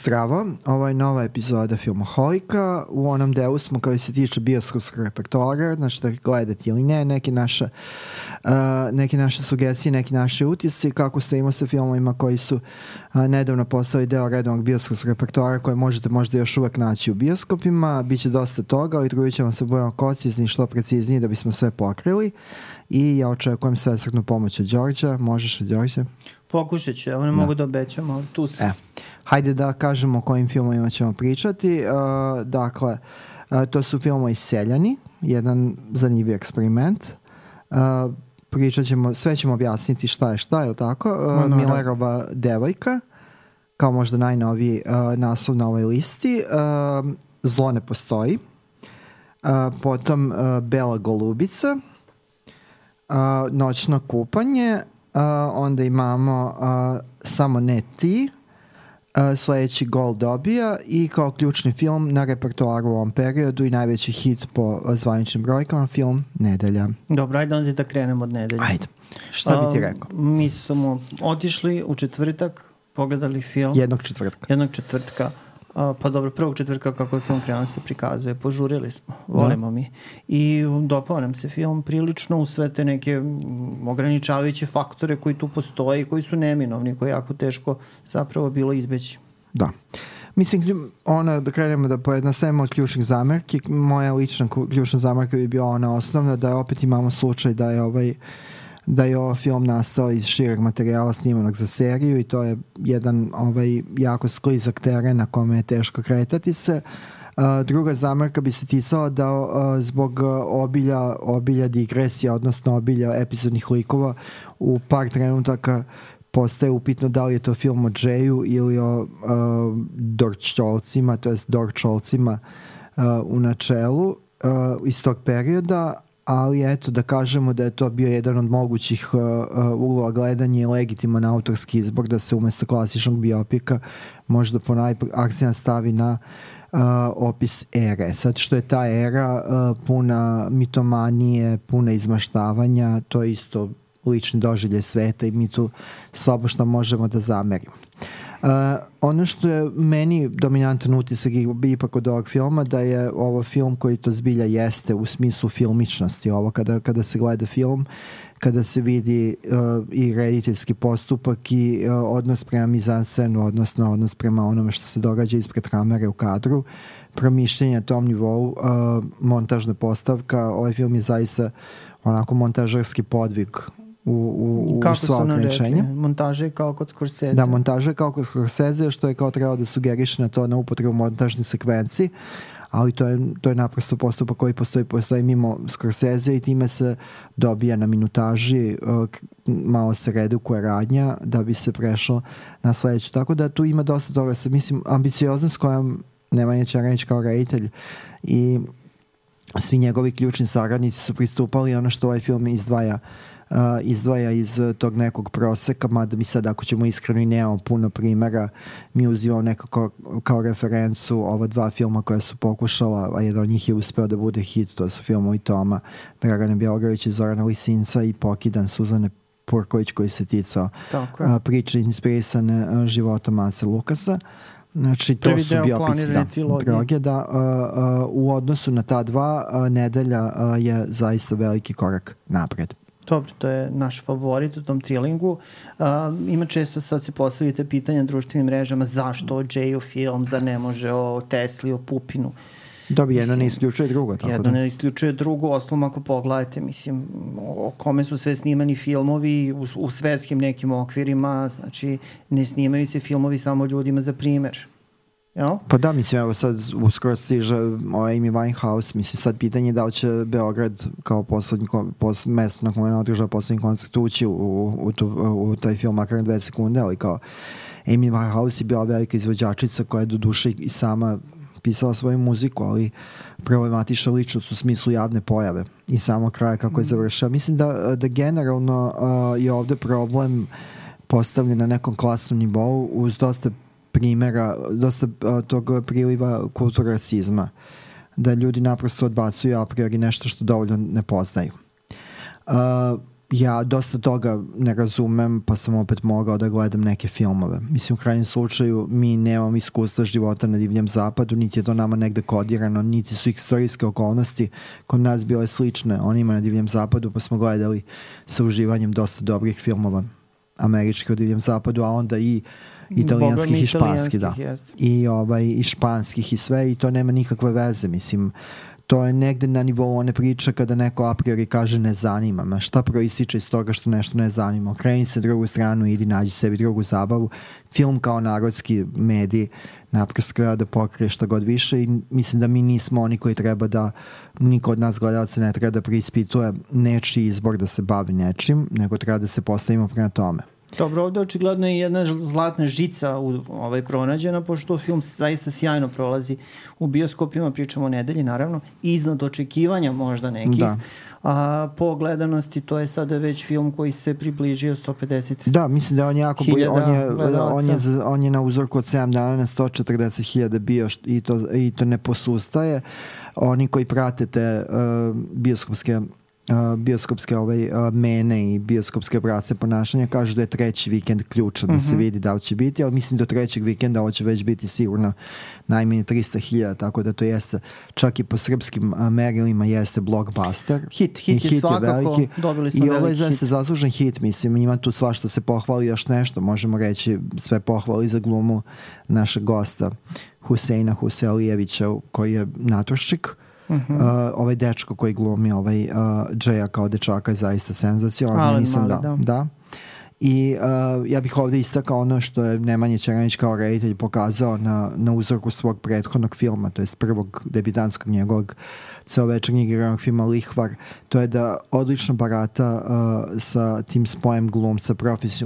Zdravo, ovo je nova epizoda Filmoholika. U onom delu smo koji se tiče bioskopskog repertoara, znači da gledati ili ne, neke naše, uh, neke naše sugestije, neki naše utjesi, kako stojimo sa filmovima koji su uh, nedavno postali deo redovnog bioskopskog repertoara koje možete možda još uvek naći u bioskopima. Biće dosta toga, ali drugi ćemo se budemo kocizni što precizniji da bismo sve pokrili i ja očekujem svesrtnu pomoć od Đorđa. Možeš od Đorđa? Pokušat ću, evo ne da. mogu da obećam, ali tu sam. E. Hajde da kažemo o kojim filmovima ćemo pričati. Uh, dakle, uh, to su filmovi Seljani, jedan zanimljiv eksperiment. Uh, pričat ćemo, sve ćemo objasniti šta je šta, je li tako? Uh, Millerova devojka, kao možda najnoviji uh, naslov na ovoj listi. Uh, Zlo ne postoji. Uh, potom uh, Bela golubica, uh, Noćno kupanje, uh, onda imamo uh, Samo ne ti, Uh, sledeći gol dobija i kao ključni film na repertoaru u ovom periodu i najveći hit po zvaničnim brojkama film Nedelja. Dobro, ajde onda da krenemo od Nedelja. Ajde, šta bi ti rekao? Uh, mi smo otišli u četvrtak, pogledali film. Jednog četvrtka. Jednog četvrtka. A, pa dobro, prvog četvrtka kako je film krenuo da se prikazuje, požurili smo, volimo da. mi. I dopao nam se film prilično u sve te neke ograničavajuće faktore koji tu postoje i koji su neminovni, koji jako teško zapravo bilo izbeći. Da. Mislim, ona, da krenemo da pojednostavimo od ključnih zamerki, moja lična ključna zamerka bi bila ona osnovna, da opet imamo slučaj da je ovaj uh, da je ovaj film nastao iz šireg materijala snimanog za seriju i to je jedan ovaj, jako sklizak teren na kome je teško kretati se. Druga zamerka bi se ticala da zbog obilja, obilja digresija, odnosno obilja epizodnih likova u par trenutaka postaje upitno da li je to film o Džeju ili o uh, Dorčolcima, to jest Dorčolcima uh, u načelu uh, iz tog perioda, ali eto da kažemo da je to bio jedan od mogućih uh, uh, uglova gledanja i legitiman autorski izbor da se umesto klasičnog biopika možda ponaj akcija stavi na uh, opis ere. Sad što je ta era uh, puna mitomanije, puna izmaštavanja, to je isto lični doželje sveta i mi tu slabo što možemo da zamerimo. Uh, ono što je meni dominantan utisak ipak od ovog filma da je ovo film koji to zbilja jeste u smislu filmičnosti. Ovo kada, kada se gleda film, kada se vidi uh, i rediteljski postupak i uh, odnos prema mizansenu, odnosno odnos prema onome što se događa ispred kamere u kadru, promišljenje tom nivou, uh, montažna postavka, ovaj film je zaista onako montažarski podvig u, u, u Kako sva ograničenja. Montaže kao kod Scorsese. Da, montaže kao kod Scorsese, što je kao trebao da sugeriše na to na upotrebu montažne sekvenci, ali to je, to je naprosto postupak koji postoji, postoji mimo Scorsese i time se dobija na minutaži, uh, malo se redukuje radnja da bi se prešlo na sledeću. Tako da tu ima dosta toga. Se, mislim, ambicioznost kojom Nemanja Čaranić kao reditelj i svi njegovi ključni saradnici su pristupali ono što ovaj film izdvaja uh, izdvaja iz tog nekog proseka, mada mi sad ako ćemo iskreno i nemamo puno primera, mi uzimamo nekako kao referencu ova dva filma koja su pokušala, a jedan od njih je uspeo da bude hit, to su filmovi Toma, Dragana Bjelogrvića, Zorana Lisinca i Pokidan Suzane Purković koji se ticao uh, priče inspirisane uh, životom Ace Lukasa. Znači, to Prvi su biopici, da, droge, da, uh, uh, u odnosu na ta dva uh, nedelja uh, je zaista veliki korak napred. Dobro, to je naš favorit u tom trilingu. Uh, ima često, sad se postavite pitanja društvenim mrežama, zašto o Jayu film, zar ne može o Tesli, o Pupinu. Dobro, jedno ne isključuje drugo. Tako jedno da. ne isključuje drugo, osnovno ako pogledate, mislim, o kome su sve snimani filmovi u, u svetskim nekim okvirima, znači ne snimaju se filmovi samo ljudima za primer. Jel? Pa da, mislim, evo sad uskoro stiže ovaj Amy Winehouse, mislim sad pitanje da li će Beograd kao poslednji pos, mesto na kome je održao poslednji koncert ući u, u, tu, u taj film makar dve sekunde, ali kao Amy Winehouse je bila velika izvođačica koja je do duše i sama pisala svoju muziku, ali problematična ličnost u smislu javne pojave i samo kraja kako je mm. završao. Mislim da, da generalno uh, je ovde problem postavljen na nekom klasnom nivou uz dosta primera, dosta tog priliva kultura rasizma, da ljudi naprosto odbacuju a priori nešto što dovoljno ne poznaju. Uh, ja dosta toga ne razumem, pa sam opet mogao da gledam neke filmove. Mislim, u krajnjem slučaju, mi nemamo iskustva života na divljem zapadu, niti je to nama negde kodirano, niti su istorijske okolnosti kod nas bile slične onima na divljem zapadu, pa smo gledali sa uživanjem dosta dobrih filmova američkih o divljem zapadu, a onda i italijanskih i španskih, da. Jest. I, ovaj, I španskih i sve, i to nema nikakve veze, mislim, to je negde na nivou one priče kada neko a priori kaže ne zanima me. Šta proističe iz toga što nešto ne zanima? Okreni se drugu stranu i idi nađi sebi drugu zabavu. Film kao narodski medij naprosto treba da pokrije šta god više i mislim da mi nismo oni koji treba da niko od nas gledalca ne treba da preispituje nečiji izbor da se bavi nečim, nego treba da se postavimo prema tome. Dobro, ovde očigledno je jedna zlatna žica u, ovaj, pronađena, pošto film zaista sjajno prolazi u bioskopima, pričamo o nedelji naravno, iznad očekivanja možda nekih. Da. A po gledanosti to je sada već film koji se približio 150 Da, mislim da on je jako bolji, on je, on je, on je na uzorku od 7 dana na 140.000 bio št- i to, i to ne posustaje. Oni koji prate te uh, bioskopske uh, bioskopske ovaj, uh, mene i bioskopske brace ponašanja kažu da je treći vikend ključan da se vidi da li će biti, ali mislim do trećeg vikenda ovo će već biti sigurno najmanje 300.000, tako da to jeste čak i po srpskim uh, merilima jeste blockbuster. Hit, hit I je svakako, dobili smo I ovo je veliki zaista hit. zaslužen hit, mislim, ima tu svašta se pohvali još nešto, možemo reći sve pohvali za glumu našeg gosta Huseina Huselijevića koji je naturščik Mhm. Uh, ovaj dečko koji glumi ovaj uh, Džeja kao dečaka je zaista senzacionalno nisam Mali, da, da. da. I uh, ja bih ovde istakao ono što je Nemanja Čeranić kao reditelj pokazao na, na uzorku svog prethodnog filma, to je prvog debitanskog njegovog celovečernjeg igranog filma Lihvar, to je da odlično barata uh, sa tim spojem glumca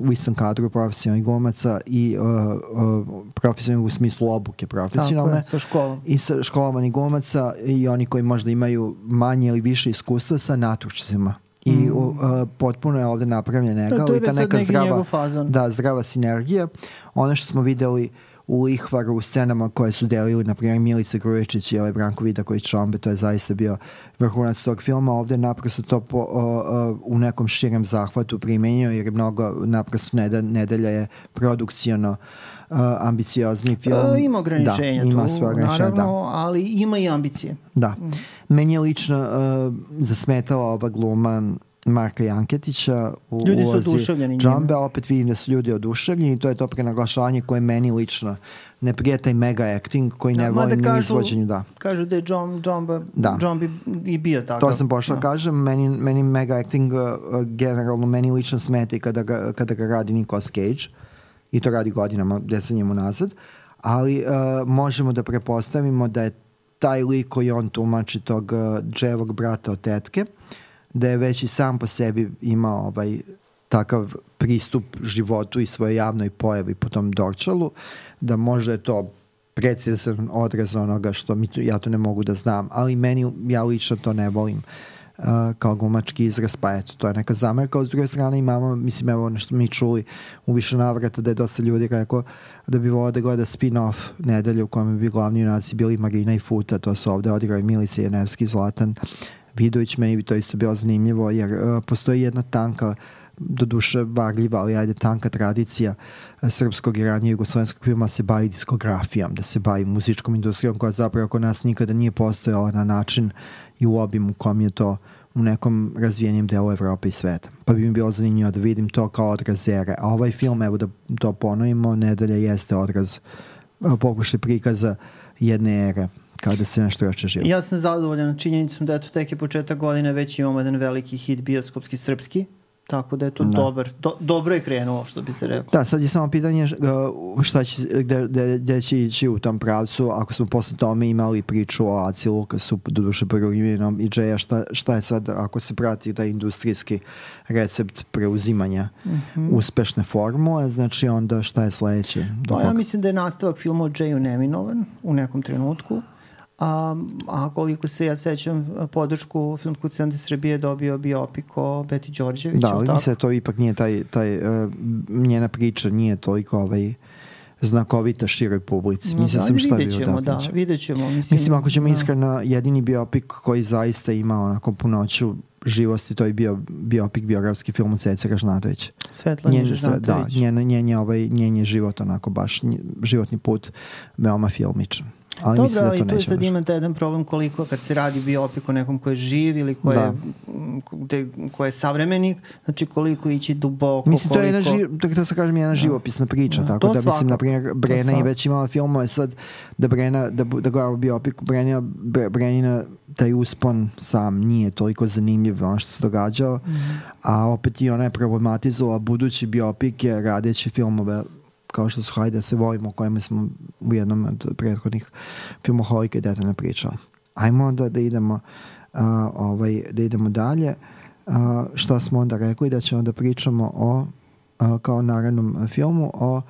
u istom kadru profesionalnih glumaca i uh, uh, profesionalnih u smislu obuke Tako profesionalne je, sa školom. i sa školovanih glumaca i oni koji možda imaju manje ili više iskustva sa naturčicima. I mm. uh, potpuno je ovde napravljen To, egal to je i ta neka zdrava, da, zdrava sinergija. Ono što smo videli u Lihvaru u scenama koje su delili, na primjer Milica Grujičić i ovaj Branko Vida koji čombe, to je zaista bio vrhunac tog filma. Ovde naprosto to po, o, o, u nekom širem zahvatu primenio jer je mnogo, naprosto nedelja je produkcijono uh, ambiciozni film. E, ima ograničenja da, ima tu, sve ograničenja, da. naravno, ali ima i ambicije. Da. Meni je lično uh, zasmetala ova gluma Marka Janketića u Ljudi su ulozi oduševljeni njime. Džambe, opet vidim da su ljudi oduševljeni i to je to prenaglašavanje koje meni lično ne prije taj mega acting koji ne Da, volim u kažu- izvođenju, da. Kažu da je John, John, Da. da. John bi i bio takav. To sam pošao da. kažem, meni, meni mega acting uh, uh, generalno meni lično smeta i kada ga, kada ga radi Nicolas Cage i to radi godinama, decenijama nazad, ali uh, možemo da prepostavimo da je taj lik koji on tumači tog uh, dževog brata od tetke, da je već i sam po sebi imao ovaj takav pristup životu i svojoj javnoj pojavi po tom Dorčalu, da možda je to precizan odraz onoga što mi tu, ja to ne mogu da znam, ali meni, ja lično to ne volim. uh, kao glumački izraz, pa eto, to je neka zamerka, od druge strane imamo, mislim, evo ono što mi čuli u više navrata da je dosta ljudi rekao da bi volao da gleda spin-off nedelje u kojem bi glavni junaci bili Marina i Futa, to su ovde odigrali Milica Jenevski, Zlatan Vidović, meni bi to isto bilo zanimljivo, jer uh, postoji jedna tanka do duše varljiva, ali ajde tanka tradicija eh, srpskog i ranije jugoslovenskog filma se bavi diskografijom, da se bavi muzičkom industrijom koja zapravo kod nas nikada nije postojala na način i u obimu kom je to u nekom razvijenim delu Evrope i sveta. Pa bi mi bilo zanimljivo da vidim to kao odraz ere. A ovaj film, evo da to ponovimo, nedelja jeste odraz eh, pokušaj prikaza jedne ere kada se nešto još živo. Ja sam zadovoljan činjenicom da eto tek je početak godine, već imamo jedan veliki hit bioskopski srpski, tako da je to Da. dobar, do, dobro je krenulo što bi se reklo. Da, sad je samo pitanje šta će, gde, gde, gde će ići u tom pravcu, ako smo posle tome imali priču o Aci Lukasu, do duše prvim i Džeja, šta, šta je sad ako se prati taj industrijski recept preuzimanja mm -hmm. uspešne formule, znači onda šta je sledeće? Do Pa ja mislim da je nastavak filma o Jayu neminovan u nekom trenutku. A, a koliko se ja sećam, podršku Filmskog centra Srbije dobio biopik o Beti Đorđević. Da, ali mislim da to ipak nije taj, taj uh, njena priča nije toliko ovaj, znakovita široj publici. No, Mislio da, sam šta vidjet ćemo, da, vidjet ćemo. Mislim, Mislim, ako ćemo da. iskreno, jedini biopik koji zaista ima onako punoću živosti, to je bio biopik biografski film od Ceca Ražnatovića. Svetlana Njen, da, Žežnatović. njen, njen, je ovaj, njen je život onako baš, nje- životni put veoma filmičan. Ali Dobro, mislim da ali tu je sad baš. imate jedan problem koliko kad se radi biopik o nekom ko je živ ili ko, Da. je, m, gde, ko je savremenik, znači koliko ići duboko, Mislim, to je jedna, koliko... ži, to, to se kažem, jedna živopisna priča, Da, tako to da mislim, svakako, na primjer, Brena je već imala filmove sad, da Brena, da, da gledamo biopik, Brena, Bre- Brenina, taj uspon sam nije toliko zanimljiv ono što se događao, Mhm. a opet i ona je problematizovala budući biopike radeći filmove kao što su Hajde se volimo, o kojima smo u jednom od prethodnih filmoholika detaljno pričali. Ajmo onda da idemo a, ovaj, da idemo dalje. A, šta smo onda rekli da ćemo da pričamo o a, kao narednom filmu o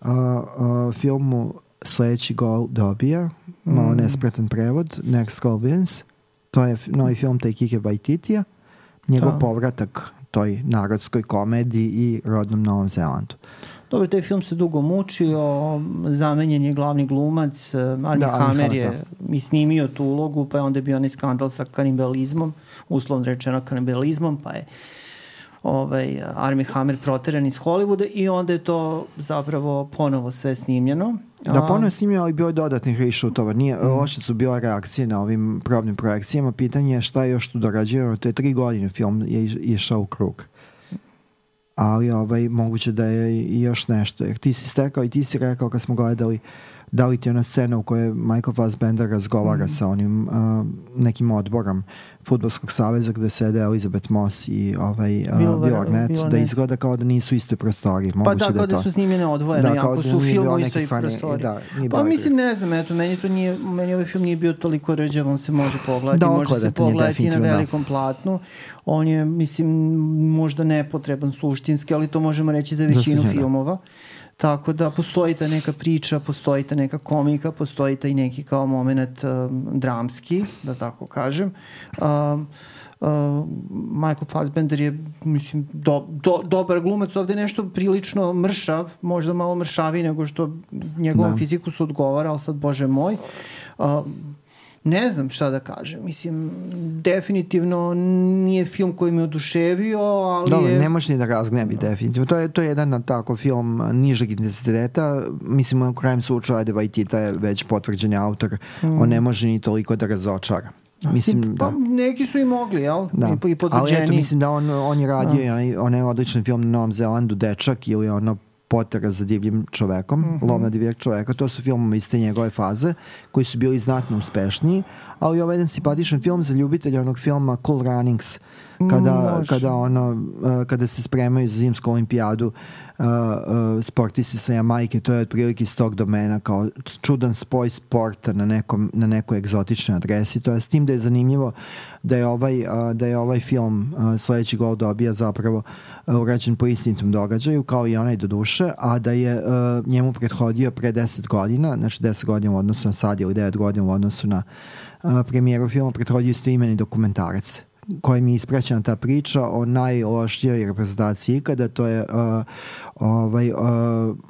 a, a, filmu Sledeći gol dobija malo Mm. nespretan prevod Next Goal Wins to je novi film Taikike Waititija njegov Da. povratak toj narodskoj komediji i rodnom Novom Zelandu. Dobro, taj film se dugo mučio, zamenjen je glavni glumac, eh, Armie Da, Hammer je i snimio tu ulogu, pa je onda bio onaj skandal sa kanibalizmom, uslovno rečeno kanibalizmom, pa je ovaj, Armie Hammer proteran iz Hollywooda i onda je to zapravo ponovo sve snimljeno. Da, njim je ali bilo je dodatnih rešutova. Nije, Mhm. loše su bile reakcije na ovim probnim projekcijama. Pitanje je šta je još tu dorađeno. To je tri godine film je iš- išao u krug. Ali ovaj, moguće da je i još nešto. Jer ti si stekao i ti si rekao kad smo gledali da li ti ona scena u kojoj Michael Fassbender razgovara sa onim uh, nekim odborom Futbolskog saveza gde sede Elizabeth Moss i ovaj, uh, Bill Bill da Arnett. izgleda kao da nisu u istoj prostoriji. Pa da, da, kao da su snimljene odvojeno, Da, da, jako da su u filmu u istoj prostoriji. da, pa mislim, ne znam, eto, meni to nije, meni ovaj film nije bio toliko rđav, on se može pogledati, Da, može se pogledati na da. velikom platnu. On je, mislim, možda nepotreban suštinski, ali to možemo reći za većinu većinu, da. Tako da postoji ta neka priča, postoji ta neka komika, postoji taj neki kao moment um, dramski, da tako kažem. Um, uh, Michael Fassbender je mislim do, do, dobar glumac ovde je nešto prilično mršav možda malo mršaviji nego što njegovom Da. fiziku su odgovara ali sad bože moj uh, ne znam šta da kažem mislim definitivno nije film koji me oduševio ali Dobro, je ne može ni da razgnebi definitivno. To je, to je jedan tako film nižeg intenziteta. Mislim, u krajem slučaja da Vajtita je već potvrđeni autor. On ne može ni toliko da razočara. Mislim, pa, da. neki su i mogli jel Da. I, i Ali potvrđeni eto, mislim da on, on je radio da. onaj, onaj odličan film na Novom Zelandu, Dečak ili ono Potera za divljim čovekom, mm -hmm. Lov na divljeg čoveka, to su filmovi iz te njegove faze, koji su bili znatno uspešniji, ali ovo je jedan simpatičan film za ljubitelja onog filma Cool Runnings, kada, Može. kada, ono, uh, kada se spremaju za zimsku olimpijadu sportisti sa Jamajke, to je otprilike iz tog domena kao čudan spoj sporta na, nekom, na nekoj egzotičnoj adresi. To je s tim da je zanimljivo da je ovaj, uh, da je ovaj film uh, sledeći gol dobija zapravo uh, urađen po istinitom događaju, kao i onaj do duše, a da je uh, njemu prethodio pre 10 godina, znači 10 godina u odnosu na sad ili 9 godina u odnosu na uh, premijeru filma, prethodio isto imeni dokumentarac kojim je ispraćena ta priča o najlošijoj reprezentaciji ikada, to je uh, ovaj, uh,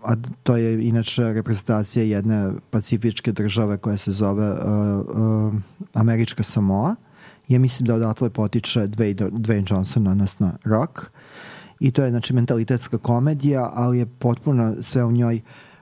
a to je inače reprezentacija jedne pacifičke države koja se zove uh, uh, Američka Samoa. Ja mislim da odatle potiče Dwayne, Dwayne Johnson, odnosno Rock. I to je znači mentalitetska komedija, ali je potpuno sve u njoj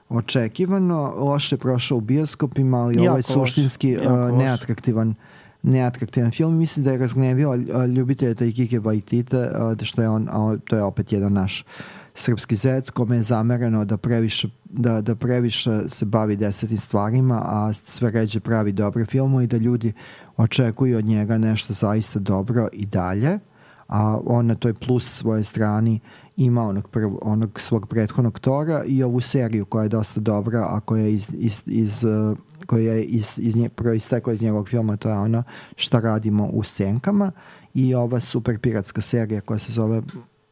očekivano. Loše prošao u bioskopima, ali Jako ovo je suštinski uh, neatraktivan neatraktivan film. Mislim da je razgnevio ljubitelja Tajkike Vajtite, da što je on, to je opet jedan naš srpski zec kome je zamereno da previše, da, da previše se bavi desetim stvarima, a sve ređe pravi dobre filmu i da ljudi očekuju od njega nešto zaista dobro i dalje, a on na toj plus svoje strani ima onog, prv, onog svog prethodnog Tora i ovu seriju koja je dosta dobra, a koja je iz, iz, iz koja je iz, iz nje, proistekla iz njegovog filma, to je ono šta radimo u senkama i ova super piratska serija koja se zove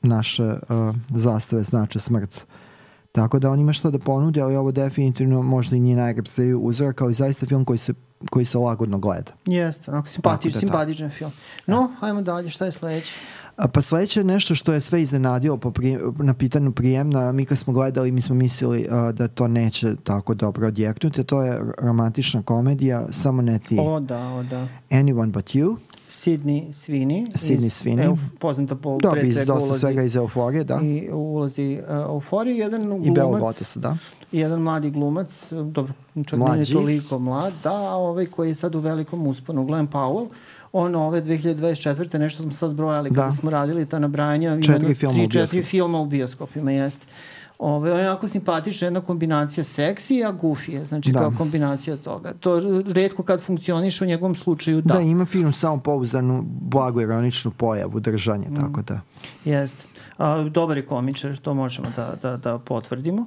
naše uh, zastave znače smrt. Tako da on ima što da ponudi, ali ovo definitivno možda i nije najreprezentativi uzorak, ali zaista film koji se, koji se lagodno gleda. Jeste, onako simpatič, Tako da, simpatičan film. No, ajmo dalje, šta je sledeće? A pa sledeće je nešto što je sve iznenadilo po pri, na pitanju prijemna. Mi kad smo gledali, mi smo mislili uh, da to neće tako dobro odjeknuti. To je romantična komedija, samo ne ti. O da, o da. Anyone but you. Sidney Sweeney. Sidney iz, Sweeney. Euf, poznata po Dobro, pre svega dosta ulozi. svega iz euforije, da. I u ulozi uh, euforije, jedan I Bela glumac, Lotusa, da. jedan mladi glumac, dobro, čak Mlađi. nije toliko mlad, da, a ovaj koji je sad u velikom usponu, Glenn Powell, on ove 2024. nešto smo sad brojali kada Da. smo radili ta nabrajanja. ima Četiri filma u tri, četiri bioskopima. filma u bioskopima, jeste. Ove, on je onako simpatična jedna kombinacija seksi, a goofy je, znači Da. kao kombinacija toga. To redko kad funkcioniše u njegovom slučaju, Da, da. da ima film samo pouzdanu, blago ironičnu pojavu, držanje, Mm. tako da. Jeste. A, dobar je komičar, to možemo da, da, da potvrdimo.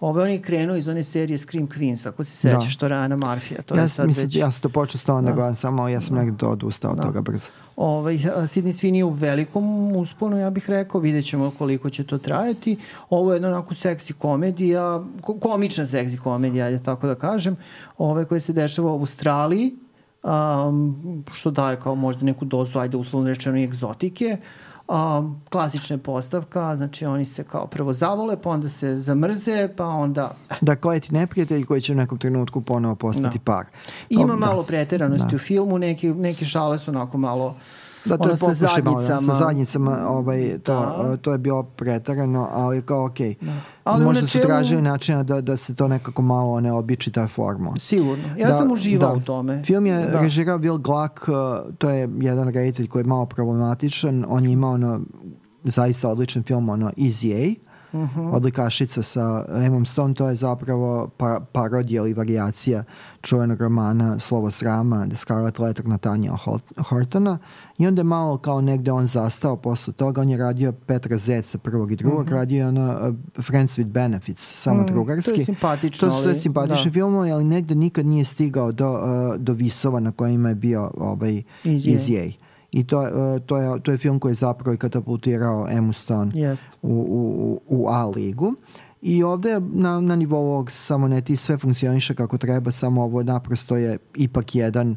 Ove, on je krenuo iz one serije Scream Queens, ako se sećaš, Da. što Rana Marfija. To ja, je sad mislim, već... ja sam to počeo s tom da gledam samo, ja sam negde odustao od toga brzo. Ovaj, a, Sidney Sweeney je u velikom usponu, ja bih rekao, vidjet ćemo koliko će to trajati. Ovo je jedna onako seksi komedija, ko, komična seksi komedija, ajde tako da kažem, ove koje se dešava u Australiji, um, što daje kao možda neku dozu, ajde uslovno rečeno i egzotike. Um, klasična je postavka, znači oni se kao prvo zavole, pa onda se zamrze, pa onda... eh, Da, koji ti neprijatelj koji će u nekom trenutku ponovo postati Da. par. Ima To- malo preteranosti Da. u filmu, neki, neki šale su onako malo Da, to ono je sa pokušaj malo, zadnjicama. sa zadnjicama, ovaj, to, Da. to je bilo pretarano, ali kao okej. Da. Ali Možda su načelu- tražili načina da, da se to nekako malo ne običi ta formula. Sigurno. Ja sam uživao u tome. Film je Da. režirao Will Gluck, uh, to je jedan reditelj koji je malo problematičan. On je imao ono, zaista odličan film, ono Easy A, Mhm. odlikašica sa Emom Stone, to je zapravo pa, parodija ili variacija čuvenog romana Slovo srama, The Scarlet Letter Nathaniel Hort- Hortona i onda je malo kao negde on zastao posle toga, on je radio Petra Zeca prvog i drugog, radio je ono uh, Friends with Benefits, samo. Mm, drugarski. to je simpatično, To su sve simpatični da. filmovi, ali negde nikad nije stigao do, uh, do visova na kojima je bio ovaj, Easy A. I to, uh, to, je, to je film koji je zapravo i katapultirao Emmu Stone Jest. u, u, u A ligu. I ovde na, na nivou ovog samo ne ti sve funkcioniše kako treba, samo ovo naprosto je ipak jedan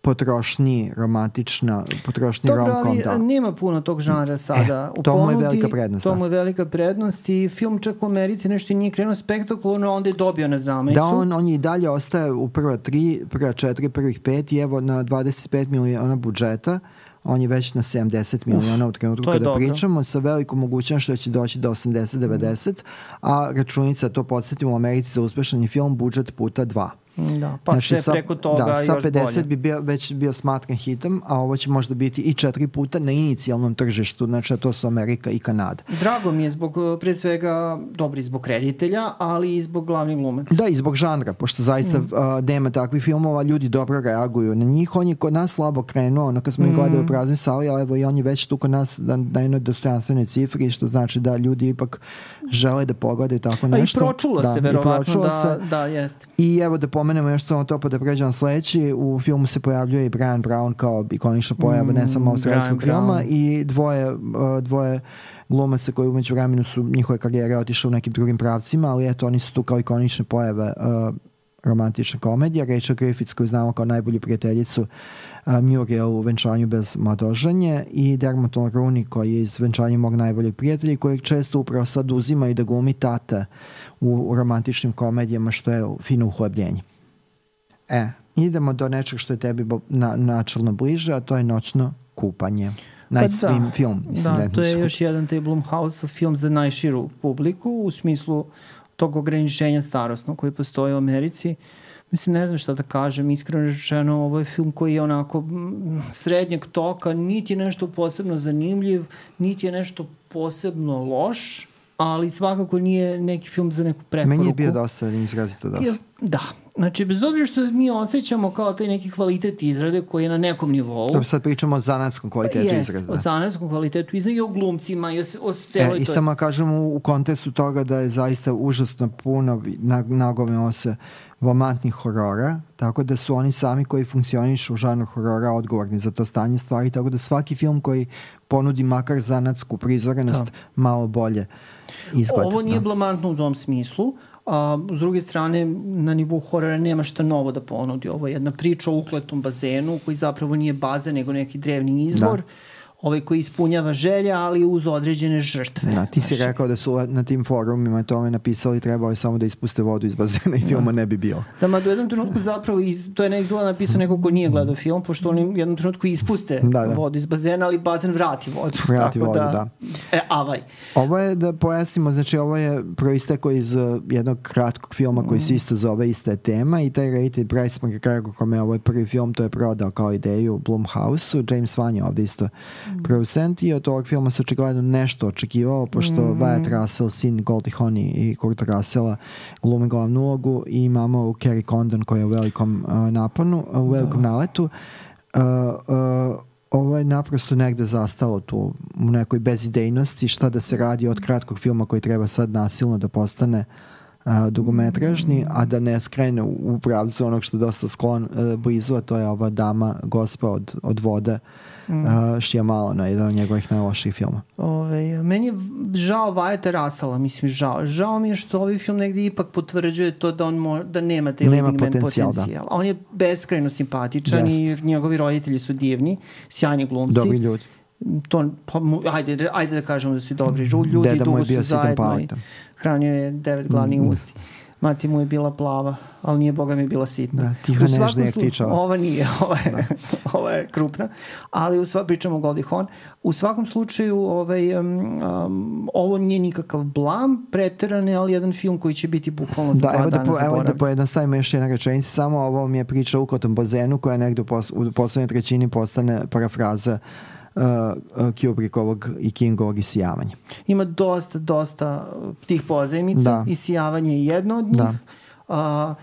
potrošnji romantična, potrošnji Dobro, rom-com, ali da. nema puno tog žanra sada u to mu je ponudi. velika prednost, To da. mu je velika prednost i film čak u Americi nešto nije krenuo spektakularno, onda je dobio na zamajcu. Da, on, on je i dalje ostaje u prva tri, prva četiri, prvih pet i evo na 25 miliona budžeta on je već na 70 miliona u trenutku kada dobro. pričamo sa velikom mogućnošću da će doći do 80-90 a računica to podsjetimo u Americi za uspešan film budžet puta dva. Da, pa sve sa, preko toga da, sa još 50 bolje. bi bio, već bio smatran hitom, a ovo će možda biti i četiri puta na inicijalnom tržištu, znači a to su Amerika i Kanada. Drago mi je zbog, pre svega, dobri zbog reditelja, ali i zbog glavnih glumaca. Da, i zbog žanra, pošto zaista mm. uh, nema takvih filmova, ljudi dobro reaguju na njih. On je kod nas slabo krenuo, ono kad smo mm. gledali u praznoj sali, ali evo i on je već tu kod nas na, na jednoj dostojanstvenoj cifri, što znači da ljudi ipak žele da pogledaju tako A i nešto. pročulo da, se, i verovatno, da, se. da, jeste. I evo da pomenemo još samo to pa da pređem na sledeći. U filmu se pojavljuje i Brian Brown kao ikonična pojava, ne samo australijskog Brian filma Brown. i dvoje, uh, dvoje glumaca koji umeđu vremenu su njihove karijere otišle u nekim drugim pravcima, ali eto oni su tu kao ikonične pojave uh, romantična komedija. Rachel Griffiths koju znamo kao najbolju prijateljicu uh, Muriel u Venčanju bez mladoženje i Dermot Mulroney koji je iz Venčanja mog najboljeg prijatelja i kojeg često upravo sad uzima i da glumi tate u, u romantičnim komedijama što je fino uhlebljenje. E, idemo do nečeg što je tebi na, načalno bliže, a to je noćno kupanje. Night Pa Swim film. Mislim, da, ne, to je skup- još jedan taj Blumhouse film za najširu publiku u smislu tog ograničenja starostnog koji postoji u Americi. Mislim, ne znam šta da kažem, iskreno rečeno, ovo je film koji je onako srednjeg toka, niti je nešto posebno zanimljiv, niti je nešto posebno loš, ali svakako nije neki film za neku preporuku. Meni je bio dosadan, izrazito dosadan. Da, znači bez obzira što mi osjećamo kao taj neki kvalitet izrade koji je na nekom nivou. Dobro, sad pričamo o zanatskom kvalitetu Jest, izraza. o zanatskom kvalitetu izrade i o glumcima i o, o E, celoj I toj... samo kažem u, u kontekstu toga da je zaista užasno puno na, nagomilo se vomantnih horora, tako da su oni sami koji funkcionišu u žanru horora odgovorni za to stanje stvari, tako da svaki film koji ponudi makar zanatsku prizorenost Da. malo bolje izgleda. Ovo nije da. blamantno u tom smislu, a s druge strane na nivou horora nema šta novo da ponudi. Ovo je jedna priča o ukletom bazenu koji zapravo nije bazen nego neki drevni izvor. Ovaj koji ispunjava želje, ali uz određene žrtve. Da, ti si Znaš, rekao da su na tim forumima tome napisali trebao je samo da ispuste vodu iz bazena i filma ne bi bilo. Da, ma do jednom trenutku zapravo, iz, to je ne izgleda napisao neko ko nije gledao film, pošto oni u jednom trenutku ispuste Da, da. vodu iz bazena, ali bazen vrati vodu. Vrati tako vodu, da. E, avaj. Ovo je da pojasnimo, znači ovo je proistekao iz uh, jednog kratkog filma koji se isto zove ista je tema i taj rated Bryce McGregor kome je ovo je prvi film, to je prodao kao ideju Blumhouse-u, James Wan je ovde isto producent i od ovog filma se očigledno nešto očekivalo, pošto mm. Wyatt Russell, sin Goldie Hawney i Kurta Russella glume glavnu ulogu i imamo Carrie Condon koja je u velikom uh, naponu, uh, u velikom naletu. Uh, uh, ovo je naprosto negde zastalo tu u nekoj bezidejnosti šta da se radi od kratkog filma koji treba sad nasilno da postane a, dugometražni, a da ne skrene u, u pravcu onog što je dosta sklon a, blizu, a to je ova dama gospa od, od vode mm. Šijamala na jedan od njegovih najloših filma. Ove, meni je žao Vajeta Rasala, mislim žao. Žao mi je što ovaj film negde ipak potvrđuje to da on mo, da nema taj Nema man potencijal, da. potencijal. On je beskrajno simpatičan i njegovi roditelji su divni, sjajni glumci. Dobri ljudi. To, pa, mu- ajde, ajde da kažemo da su dobri ljudi, Deda dugo su zajedno i hranio je devet gladnih Mm. usti. Mati mu je bila plava, ali nije boga mi bila sitna. Da, tiha, U svakom nežna jak slu- tičava. Ova nije, ova je, da. ova je krupna, ali u sva, pričamo o Goldie Hawn. U svakom slučaju ovaj, um, um, ovo nije nikakav blam, preterane, ali jedan film koji će biti bukvalno za Da, dva evo da, dana po, evo da pojednostavimo još jedna rečenica, samo ovo mi je priča o ukotom bazenu koja negde u, pos, u poslednjoj trećini postane parafraza uh, uh, Kubrickovog i Kingovog isijavanja. Ima dosta, dosta uh, tih pozajmica Da. i sijavanje je jedno od njih. Da. Ko-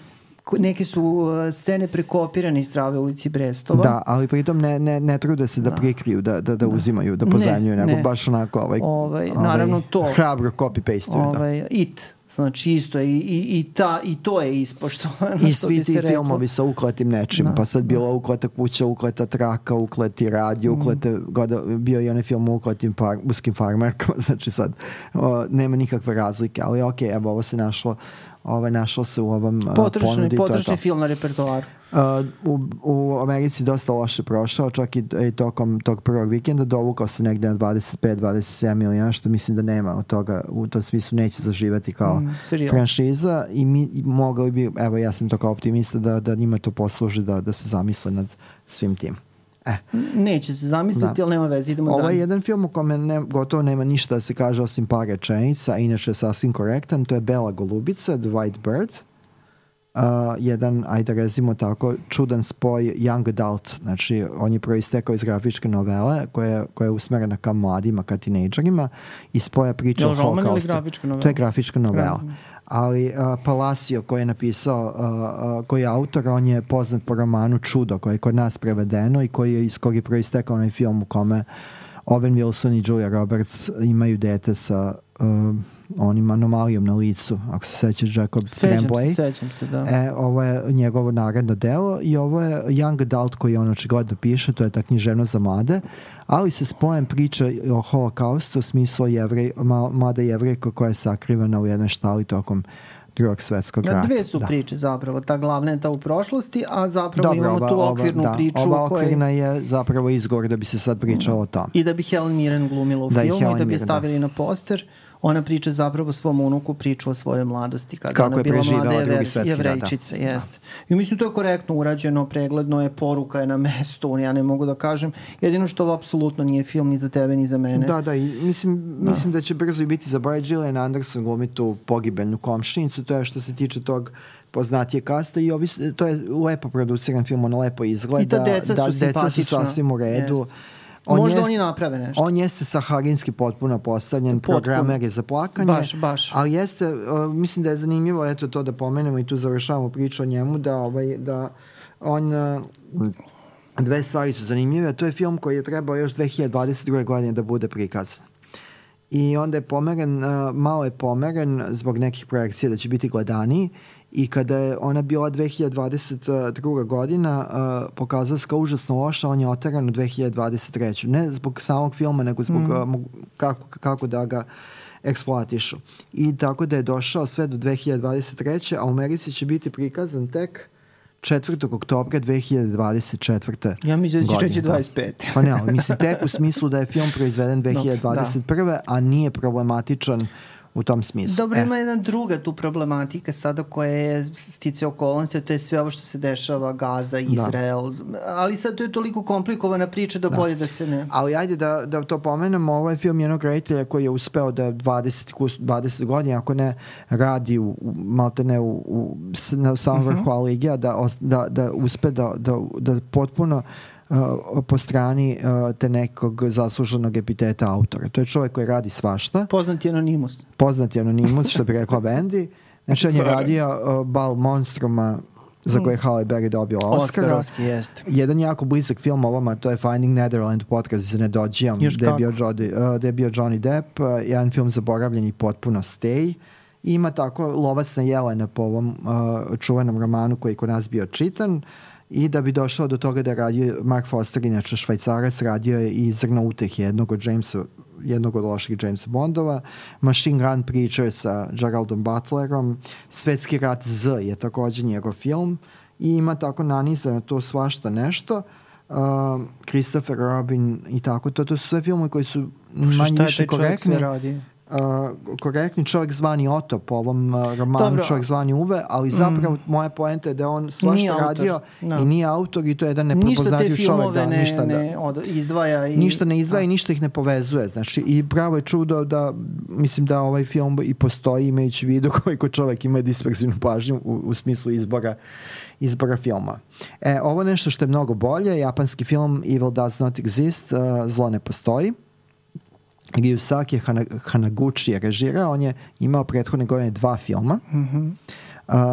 neke su uh, scene prekopirane iz Strave ulici Brestova. Da, ali pritom ne, ne, ne trude se da, prikriju, da, da, da uzimaju, da pozajmljuju, nego ne. baš onako ovaj, Ovaj, naravno to. hrabro copy-pastuju. da. Ovaj, It. Znači isto i, i, i, ta, i to je ispoštovano. I svi ti filmovi sa ukletim nečim, Da, pa sad bilo ukleta kuća, ukleta traka, ukleti radio, Mm. uklete, goda, bio je onaj film ukletim far, uskim farmerkama, znači sad o, nema nikakve razlike, ali okej, evo ovo se našlo ovaj, našlo se u ovom uh, Potrošni, ponudi. potrošni film na repertoaru. Uh, u, u Americi dosta loše prošao, čak i, i tokom tog prvog vikenda dovukao se negde na 25-27 miliona, što mislim da nema od toga, u tom smislu neće zaživati kao Mm, franšiza i mi i mogli bi, evo ja sam to kao optimista da, da njima to posluži da, da se zamisle nad svim tim. E, Neće se zamisliti, Da. ali nema veze, idemo ovo je dalje. jedan film u kome ne, gotovo nema ništa da se kaže osim par rečenica, inače je sasvim korektan, to je Bela Golubica, The White Bird, uh, jedan, ajde rezimo tako, čudan spoj young adult, znači on je proistekao iz grafičke novele koja, koja je usmerena ka mladima, ka tinejdžerima i spoja priča Je o holokaustu. novela? To je grafička novela. Gra- Ali uh, Palacio koji je napisao, uh, uh, koji je autor, on je poznat po romanu Čudo, koji je kod nas prevedeno i koji je iz kog je proistekao onaj film u kome Owen Wilson i Julia Roberts imaju dete sa uh, onim anomalijom na licu, ako se sećaš Jacob Sećam Tremblay. se, sećam se, da. E, ovo je njegovo naredno delo i ovo je Young Adult koji on očigledno piše, to je ta književnost za mlade, ali se spojem priča o holokaustu u smislu jevrej, ma, mlada jevrejka koja je sakrivena u jednoj štali tokom drugog svetskog Da, rata. dve su da. priče zapravo, ta glavna je ta u prošlosti, a zapravo Dobro, imamo tu okvirnu da, priču ova okvirna je zapravo izgovor da bi se sad pričalo o tom. I da bi Helen Mirren glumila u Da, filmu i da bi je da. stavili na poster. Ona priča zapravo svom unuku priču o svojoj mladosti kada Kako ona je bila mlada jever, rat, da. jevrejčica, jeste. I mislim to je korektno urađeno, pregledno je, poruka je na mestu, ja ne mogu da kažem. Jedino što ovo apsolutno nije film ni za tebe ni za mene. Da, da, i mislim, mislim da će brzo i biti za Brad Gillian Anderson glumi tu pogibeljnu komšinicu, to je što se tiče tog poznatije kasta i ovi, to je lepo produciran film, ono lepo izgleda. I ta deca da, su deca su sasvim u redu. Jeste. Možda oni naprave nešto. On jeste saharinski potpuno postavljen, Potpuno. programer je za plakanje. Baš, baš. Ali jeste, uh, mislim da je zanimljivo eto to da pomenemo i tu završavamo priču o njemu, da, ovaj, da on... Uh, dve stvari su zanimljive. To je film koji je trebao još 2022. godine da bude prikazan. I onda je pomeren, uh, malo je pomeren zbog nekih projekcija da će biti gledaniji i kada je ona bila 2022. godina uh, pokazala se kao užasno loša, on je oteran u 2023. Ne zbog samog filma, nego zbog mm. uh, kako, kako da ga eksploatišu. I tako da je došao sve do 2023. a u Americi će biti prikazan tek 4. oktobra 2024. Ja mislim da će godine, 25. Pa ne, ali mislim tek u smislu da je film proizveden 2021. Da. a nije problematičan u tom smislu. Dobro, e. ima jedna druga tu problematika sada koja je stice okolnosti, to je sve ovo što se dešava, Gaza, da. Izrael, da. ali sad to je toliko komplikovana priča da, da. bolje da se ne... Ali ajde da, da to pomenemo, ovaj film jednog reditelja koji je uspeo da 20, 20 godina, ako ne radi u, u maltene u, u, na samom mhm. vrhu uh -huh. Aligija, da, da, da uspe da, da, da potpuno uh, po strani te nekog zasluženog epiteta autora. To je čovek koji radi svašta. Poznati anonimus. Poznati anonimus, što bi rekla Bendy. Znači, on je radio Bal Monstruma za koje je Halle Berry dobio Oscara. Oscar, jest. Jedan jako blizak film ovama, to je Finding Netherland podcast za Nedođijam, gde je, bio Jody, uh, gde je bio Johnny Depp, uh, jedan film zaboravljen i potpuno Stay. I ima tako Lovac na jelena po ovom uh, čuvenom romanu koji je kod nas bio čitan. Uh, i da bi došao do toga da radio Mark Foster, inače švajcarac, radio je i Zrna uteh jednog od Jamesa jednog od loših Jamesa Bondova, Machine Gun Preacher sa Geraldom Butlerom, Svetski rat Z je takođe njegov film i ima tako nanizano to svašta nešto. Uh, Christopher Robin i tako to, to su sve filmove koji su manje više korektni. Šta je taj čovjek sve radi? Uh, korektni čovjek zvani Oto po ovom uh, romanu Dobro. čovjek zvani Uve, ali zapravo mm. moja poenta je da on svašta radio no. i nije autor i to je jedan neprepoznatljiv čovjek. Da, ne, ništa ne da, od, izdvaja. I, ništa ne izdvaja a. i ništa ih ne povezuje. Znači, i pravo je čudo da, mislim da ovaj film i postoji imajući vidu koliko čovjek ima disperzivnu pažnju u, u smislu izbora izbora filma. E, ovo nešto što je mnogo bolje, japanski film Evil Does Not Exist, uh, zlo ne postoji. Ryusaki Hanaguchi je režirao, on je imao prethodne godine dva filma. Mm -hmm.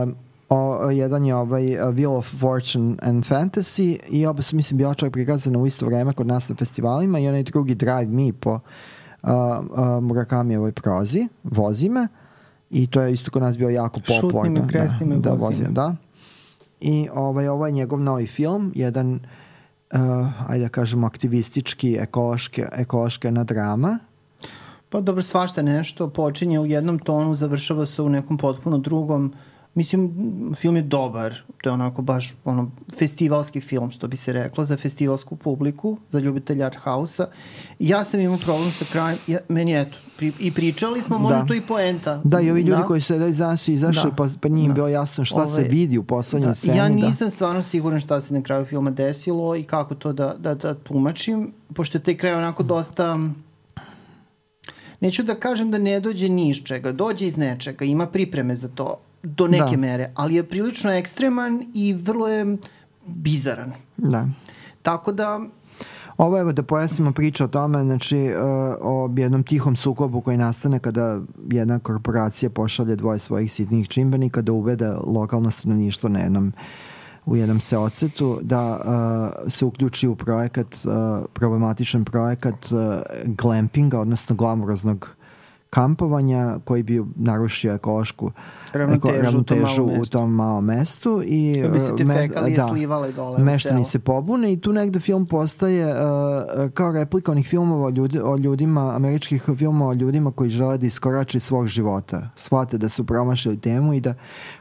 um, o, jedan je ovaj Wheel of Fortune and Fantasy i oba su mislim bila čak prikazane u isto vreme kod nas na festivalima i onaj drugi Drive Me po uh, uh, Murakamijevoj prozi, Vozime i to je isto kod nas bio jako popularno. Šutnim i da, da, vozime, da. I ovaj, ovaj je njegov novi film, jedan uh, ajde da kažemo aktivistički ekološke, ekološka drama Pa dobro, svašta nešto počinje u jednom tonu, završava se u nekom potpuno drugom. Mislim, film je dobar, to je onako baš ono, festivalski film, što bi se reklo, za festivalsku publiku, za ljubitelja art house-a. Ja sam imao problem sa krajem, ja, meni eto, pri, i pričali smo, možda da. to i poenta. Da, i ovi ljudi da. koji se da iza su izašli, da. pa, pa nije da. bilo jasno šta Ove, se vidi u poslednjoj da. sceni. Ja da. nisam da. stvarno siguran šta se na kraju filma desilo i kako to da, da, da tumačim, pošto je taj kraj onako dosta neću da kažem da ne dođe ni iz čega, dođe iz nečega, ima pripreme za to do neke da. mere, ali je prilično ekstreman i vrlo je bizaran. Da. Tako da Ovo evo da pojasnimo priču o tome, znači uh, o jednom tihom sukobu koji nastane kada jedna korporacija pošalje dvoje svojih sitnih čimbenika da uvede lokalno stanovništvo na jednom uh, u jednom seocetu da uh, se uključi u projekat, uh, problematičan projekat uh, glampinga, odnosno glamuroznog kampovanja koji bi narušio ekološku ravnotežu, ravnotežu u tom malom mestu i ti me, da, dole meštani se pobune i tu negde film postaje uh, kao replika onih filmova o, ljudi, o ljudima, američkih filmova o ljudima koji žele da iskorače svog života. Shvate da su promašili temu i da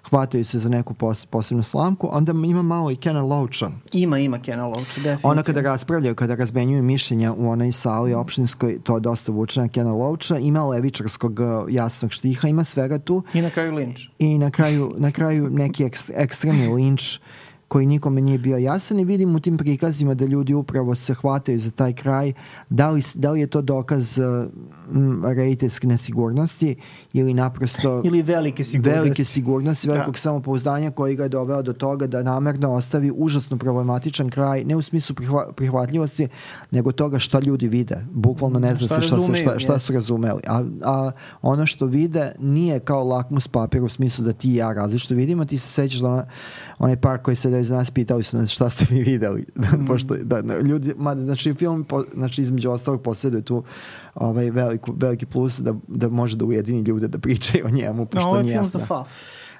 hvataju se za neku pos, posebnu slamku. Onda ima malo i Kena Loacha. Ima, ima Kena Loacha, definitivno. Ona kada raspravljaju, kada razmenjuju mišljenja u onoj sali opštinskoj, to dosta vuče na Kena Loacha ima levičarskog jasnog štiha, ima svega tu. I na kraju Lynch. I na kraju, na kraju neki ekst, ekstremni linč koji nikome nije bio jasan i vidim u tim prikazima da ljudi upravo se hvataju za taj kraj. Da li, da li je to dokaz um, rejiteljske nesigurnosti ili naprosto... Ili velike sigurnosti. Velike sigurnosti, da. velikog da. samopouzdanja koji ga je doveo do toga da namerno ostavi užasno problematičan kraj, ne u smislu prihva, prihvatljivosti, nego toga šta ljudi vide. Bukvalno ne zna se šta, se, šta, šta su razumeli. A, a ono što vide nije kao lakmus papir u smislu da ti i ja različito vidimo, ti se sećaš da ona, onaj par koji se iz nas pitali su nas šta ste mi videli. Mm. Pošto, da, ljudi, ma, znači film, po, znači između ostalog posjeduje tu ovaj, veliku, veliki plus da, da može da ujedini ljude da pričaju o njemu. Pošto no, ovo je film za faf.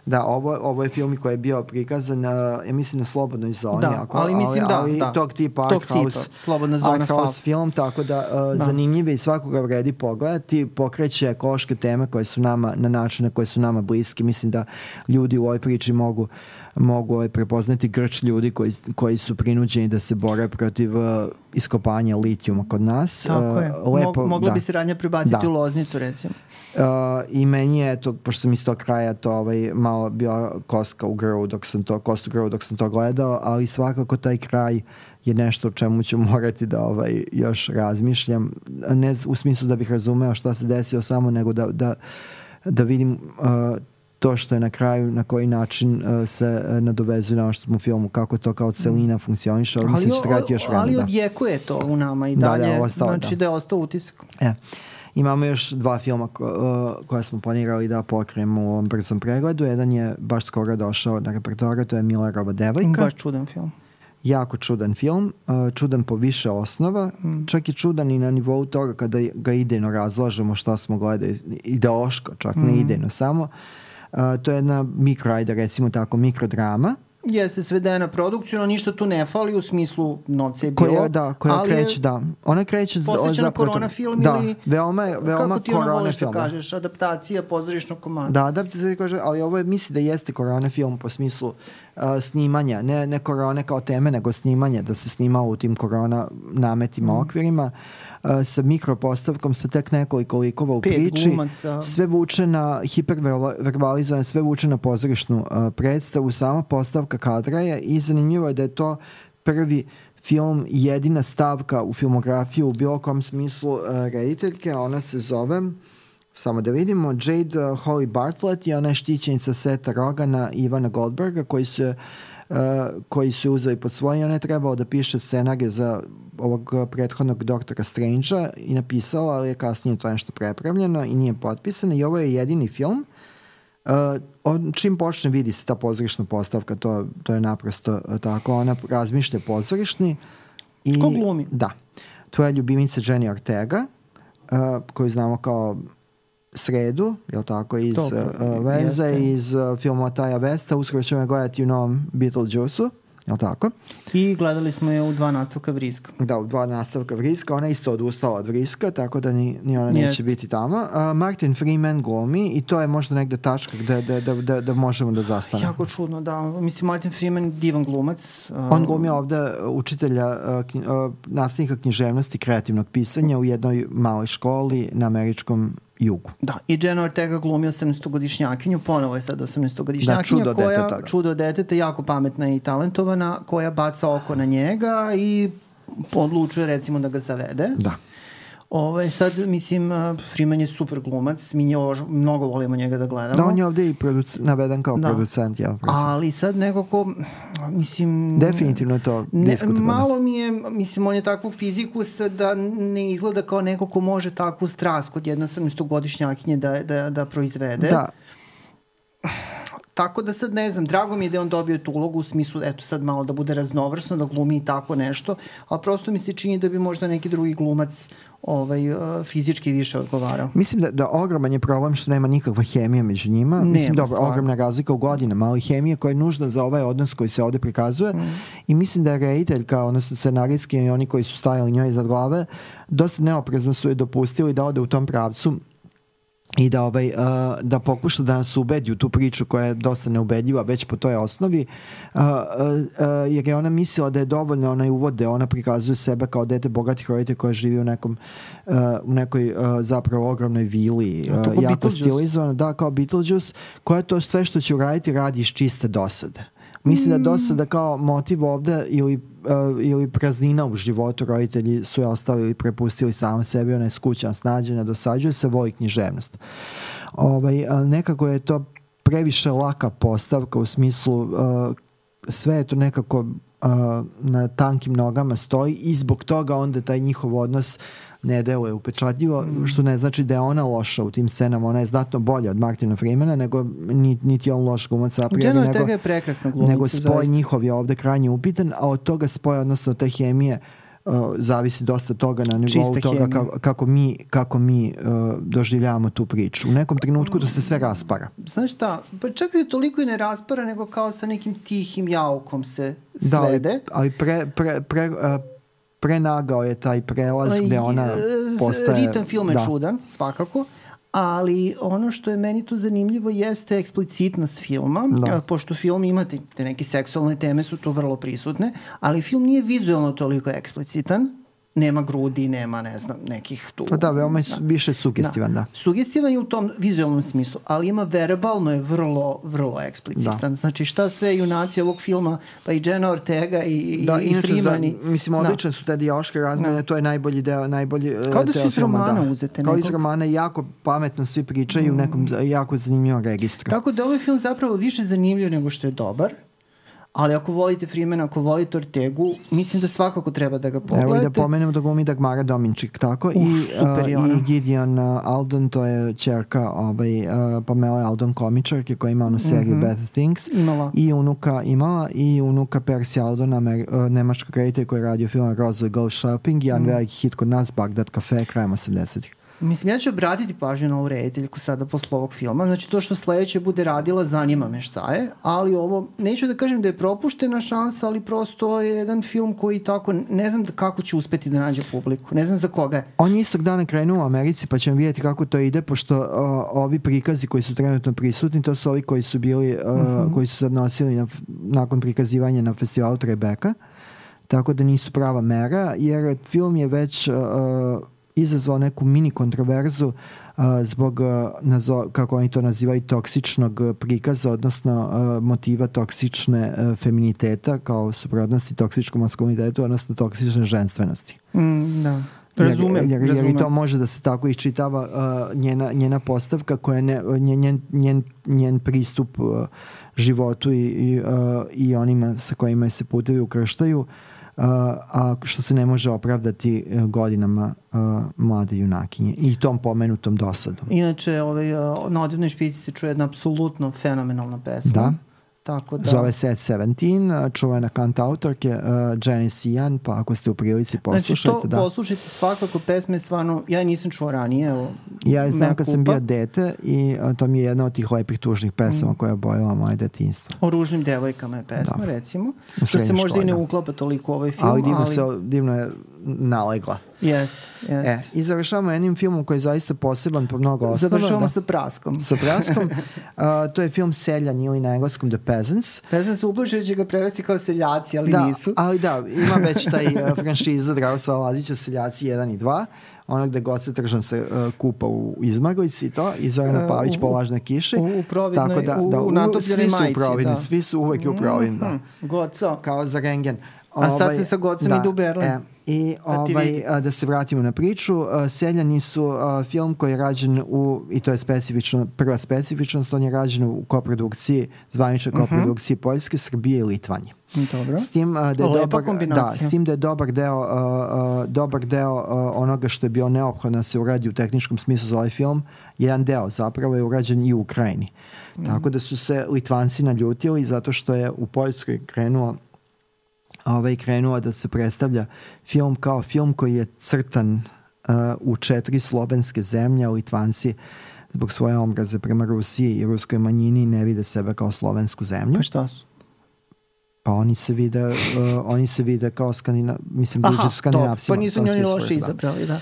Da, ovo, ovo je film koji je bio prikazan, uh, ja mislim na Slobodnoj zoni. Da, ako, ali mislim ali, da, ali da. Tog tipa art tog house, tipa, Slobodna zona art house film, tako da, uh, da. zanimljive i svakoga vredi pogledati. Pokreće ekološke teme koje su nama, na način na koje su nama bliski. Mislim da ljudi u ovoj priči mogu uh, mogu ovaj, prepoznati grč ljudi koji, koji su prinuđeni da se bore protiv uh, iskopanja litijuma kod nas. Tako je. Uh, lepo, Mo, mogla da. bi se radnja prebaciti da. u loznicu, recimo. Uh, I meni je to, pošto sam iz tog kraja to ovaj, malo bio koska u grvu dok sam to, kostu grvu dok sam to gledao, ali svakako taj kraj je nešto o čemu ću morati da ovaj, još razmišljam. Ne u smislu da bih razumeo šta se desio samo, nego da, da, da vidim uh, to što je na kraju, na koji način uh, se uh, nadovezuje na ono što smo u filmu, kako to kao celina mm. funkcioniše, ali mislim da će trebati još vremena. Ali da. odjekuje to u nama i dalje, da, da, ostalo, znači da. da je ostao utisak. E. Imamo još dva filma ko, uh, koja smo planirali da pokrijemo u ovom brzom pregledu. Jedan je baš skoro došao na repertoara, to je Millerova devojka. Baš čudan film jako čudan film, čudan po više osnova, mm. čak i čudan i na nivou toga kada ga idejno razlažemo šta smo gledali, ideološko, čak mm. ne idejno samo. Uh, to je jedna mikro, ajde recimo tako, mikrodrama Jeste svedena produkciju, no ništa tu ne fali u smislu novca je bilo. Koja, da, koja kreće, da. Ona kreće za... Posvećena korona film da, ili... veoma, veoma kako ti ona voliš da kažeš, adaptacija pozorišnog komanda. Da, adaptacija, kaže, ali ovo je, misli da jeste korona film po smislu uh, snimanja, ne, ne korone kao teme, nego snimanje, da se snima u tim korona nametima, mm. okvirima. Uh, sa mikropostavkom sa tek nekoliko likova u Pet priči. Glumaca. Sve vuče na hiperverbalizovan, sve vuče na pozorišnu uh, predstavu. Sama postavka kadra je i zanimljivo je da je to prvi film jedina stavka u filmografiju u bilo kom smislu uh, rediteljke. Ona se zove Samo da vidimo, Jade uh, Holly Bartlett je ona štićenica Seta Rogana i Ivana Goldberga koji su uh, koji su uzeli pod svoje. Ona je trebao da piše scenarije za ovog prethodnog doktora Strange-a i napisala, ali je kasnije to nešto prepravljeno i nije potpisano i ovo je jedini film Uh, on, čim počne vidi se ta pozorišna postavka, to, to je naprosto uh, tako, ona razmišlja pozorišni. I, Ko glumi? Da. Tvoja ljubinica Jenny Ortega, uh, koju znamo kao sredu, je tako, iz uh, Veze, jeste. iz uh, filma Taja Vesta, uskoro ćemo gledati u novom Beetlejuice-u je li tako? I gledali smo je u dva nastavka Vriska. Da, u dva nastavka Vriska. Ona isto odustala od Vriska, tako da ni, ni ona neće biti tamo. Uh, Martin Freeman glumi i to je možda negde tačka gde, da, da, da, da možemo da zastanemo. Jako čudno, da. Mislim, Martin Freeman divan glumac. Uh, On glumi ovde učitelja, uh, knji, uh, nastavnika književnosti kreativnog pisanja u jednoj maloj školi na američkom jugu. Da, i Jenna Ortega glumi 18-godišnjakinju, ponovo je sad 18-godišnjakinja, da, čudo koja, deteta, da. čudo deteta, jako pametna i talentovana, koja baca oko na njega i odlučuje recimo da ga zavede. Da. Ovaj, sad, mislim, Freeman je super glumac, mi nje mnogo volimo njega da gledamo. Da, on je ovde i produc, naveden kao da. producent, jel? Ali sad nekako, mislim... Definitivno je to ne, Malo mi je, mislim, on je takvog fiziku da ne izgleda kao neko ko može takvu strast kod jedna 17-godišnjakinje da, da, da proizvede. Da Tako da sad ne znam, drago mi je da je on dobio tu ulogu u smislu, eto sad malo da bude raznovrsno, da glumi i tako nešto, ali prosto mi se čini da bi možda neki drugi glumac ovaj, uh, fizički više odgovarao. Mislim da, da ogroman je problem što nema nikakva hemija među njima. Nema mislim da ogromna razlika u godinama, ali hemija koja je nužna za ovaj odnos koji se ovde prikazuje mm. i mislim da je reditelj kao odnosno scenarijski i oni koji su stajali njoj iza glave dosta neoprezno su je dopustili da ode u tom pravcu i da ovaj uh, da pokuša da nas ubedi u tu priču koja je dosta neubedljiva već po toj osnovi uh, uh, uh, jer je ona mislila da je dovoljno onaj uvod da ona prikazuje sebe kao dete bogatih roditelja koja živi u nekom uh, u nekoj uh, zapravo ogromnoj vili uh, jako stilizovana da kao Beetlejuice koja to sve što će uraditi radi iz čiste dosade Mislim mm. da kao motiv ovde ili, uh, ili praznina u životu roditelji su je ostavili, prepustili samo sebi, ona je skućan, snađena, dosađuje se, voli književnost. Ovaj, nekako je to previše laka postavka u smislu uh, sve je to nekako uh, na tankim nogama stoji i zbog toga onda taj njihov odnos ne deluje upečatljivo, mm. što ne znači da je ona loša u tim scenama, ona je znatno bolja od Martina Freemana, nego niti, niti on loš glumac a priori, nego, je glumaca, nego spoj zaista. njihov je ovde krajnje upitan, a od toga spoja, odnosno te hemije, uh, zavisi dosta toga na nivou Čista toga kako, kako mi, kako mi uh, doživljavamo tu priču. U nekom trenutku to se sve raspara. Znaš šta, pa čak se toliko i ne raspara, nego kao sa nekim tihim jaukom se svede. Da, ali, ali pre, pre, pre, uh, prenagao je taj prelaz gde ona postaje... Ritam film je da. čudan, svakako, ali ono što je meni tu zanimljivo jeste eksplicitnost filma, da. pošto film ima te, te neke seksualne teme su tu vrlo prisutne, ali film nije vizualno toliko eksplicitan, nema grudi, nema, ne znam, nekih tu... Pa da, veoma je da. više sugestivan, da. da. Sugestivan je u tom vizualnom smislu, ali ima verbalno je vrlo, vrlo eksplicitan. Da. Znači šta sve junaci ovog filma, pa i Jenna Ortega i, da, i Freeman. I, mislim, da. odličan da. su Teddy Oscar razmene, da. to je najbolji deo, najbolji e, Kao da su iz romana da. uzete. Kao nekog... iz romana, jako pametno svi pričaju mm. u nekom jako zanimljivom registru. Tako da ovaj film zapravo više zanimljiv nego što je dobar ali ako volite Freemana, ako volite Ortegu, mislim da svakako treba da ga pogledate. Evo i da pomenem da glumi Dagmara Dominčik, tako? Uf, I, super uh, I Gideon uh, Aldon, to je čerka ovaj, uh, Pamela Aldon komičarke koja ima onu seriju mm -hmm. Bad Things. Imala. I unuka imala i unuka Percy Aldon, Amer, uh, nemačka kreditor koji je radio film Roswell Go Shopping, jedan mm. veliki hit kod nas, Bagdad Cafe, krajem 80-ih. Mislim, ja ću obratiti pažnju na ovu rediteljku sada posle ovog filma. Znači, to što sledeće bude radila, zanima me šta je, ali ovo, neću da kažem da je propuštena šansa, ali prosto je jedan film koji tako, ne znam da kako će uspeti da nađe publiku. Ne znam za koga je. On je istog dana krenuo u Americi, pa ćemo vidjeti kako to ide, pošto uh, ovi prikazi koji su trenutno prisutni, to su ovi koji su bili, uh, uh. -huh. koji su se odnosili na, nakon prikazivanja na festivalu Trebeka. Tako da nisu prava mera, jer film je već uh, izazvao neku mini kontroverzu uh, zbog, nazo, kako oni to nazivaju, toksičnog prikaza, odnosno uh, motiva toksične uh, feminiteta kao suprotnosti toksičkom maskulinitetu, odnosno toksične ženstvenosti. Mm, da. Razumem, jer, jer, jer i to može da se tako iščitava uh, njena, njena postavka koja ne, njen, njen, njen pristup uh, životu i, i, uh, i onima sa kojima se putevi ukrštaju uh, a što se ne može opravdati e, godinama mlade junakinje i tom pomenutom dosadom. Inače, ovaj, na odjednoj špici se čuje jedna apsolutno fenomenalna pesma. Da. Tako da... Zove se 17, čuvena kant autorke uh, Janice Ian, pa ako ste u prilici poslušajte. Znači, to da. poslušajte svakako pesme, stvarno, ja nisam čuo ranije. Evo, ja znam kad kupa. sam bio dete i uh, to mi je jedna od tih lepih tužnih pesama mm. koja je bojila moje detinstvo. O ružnim devojkama je pesma, da. recimo. Što se možda i ne da. uklapa toliko u ovaj film. Ali divno, ali... Se, divno je nalegla. Jest, jest. E, I završavamo jednim filmom koji je zaista poseban po mnogo osnova. Završavamo da, sa Praskom. Sa Praskom. uh, to je film Seljan ili na engleskom The Peasants. Peasants uplašaju će ga prevesti kao seljaci, ali da, nisu. ali da, ima već taj uh, franšiza Drausa Ladića Seljaci 1 i 2 ono gde Goce Tržan se uh, kupa u izmaglici i to, i Zorana Pavić uh, po lažne kiše. U, u providnoj, tako da, da, u, u svi su u providni, da. svi su uvek u providni. Da. Mm, Goco. Kao za rengen. A sad ovaj, se sa Gocom da, ide u Berlin. E, I ovaj, a, da se vratimo na priču, Seljani su a, film koji je rađen u, i to je specifično, prva specifičnost, on je rađen u koprodukciji, zvaničnoj mhm. koprodukciji uh -huh. Poljske, Srbije i Litvanje. Dobro. S tim da je dobar, da, s tim da je dobar deo, dobar deo onoga što je bio neophodno da se uradi u tehničkom smislu za ovaj film, jedan deo zapravo je urađen i u Ukrajini. Mm. Tako da su se Litvanci naljutili zato što je u Poljskoj krenuo ovaj, krenuo da se predstavlja film kao film koji je crtan uh, u četiri slovenske zemlje, a Litvanci zbog svoje omraze prema Rusiji i ruskoj manjini ne vide sebe kao slovensku zemlju. Pa šta su? Pa oni se vide, uh, oni se vide kao skandina, mislim, bliže su skandinavcima. Pa nisu njoni loše da. izabrali, da.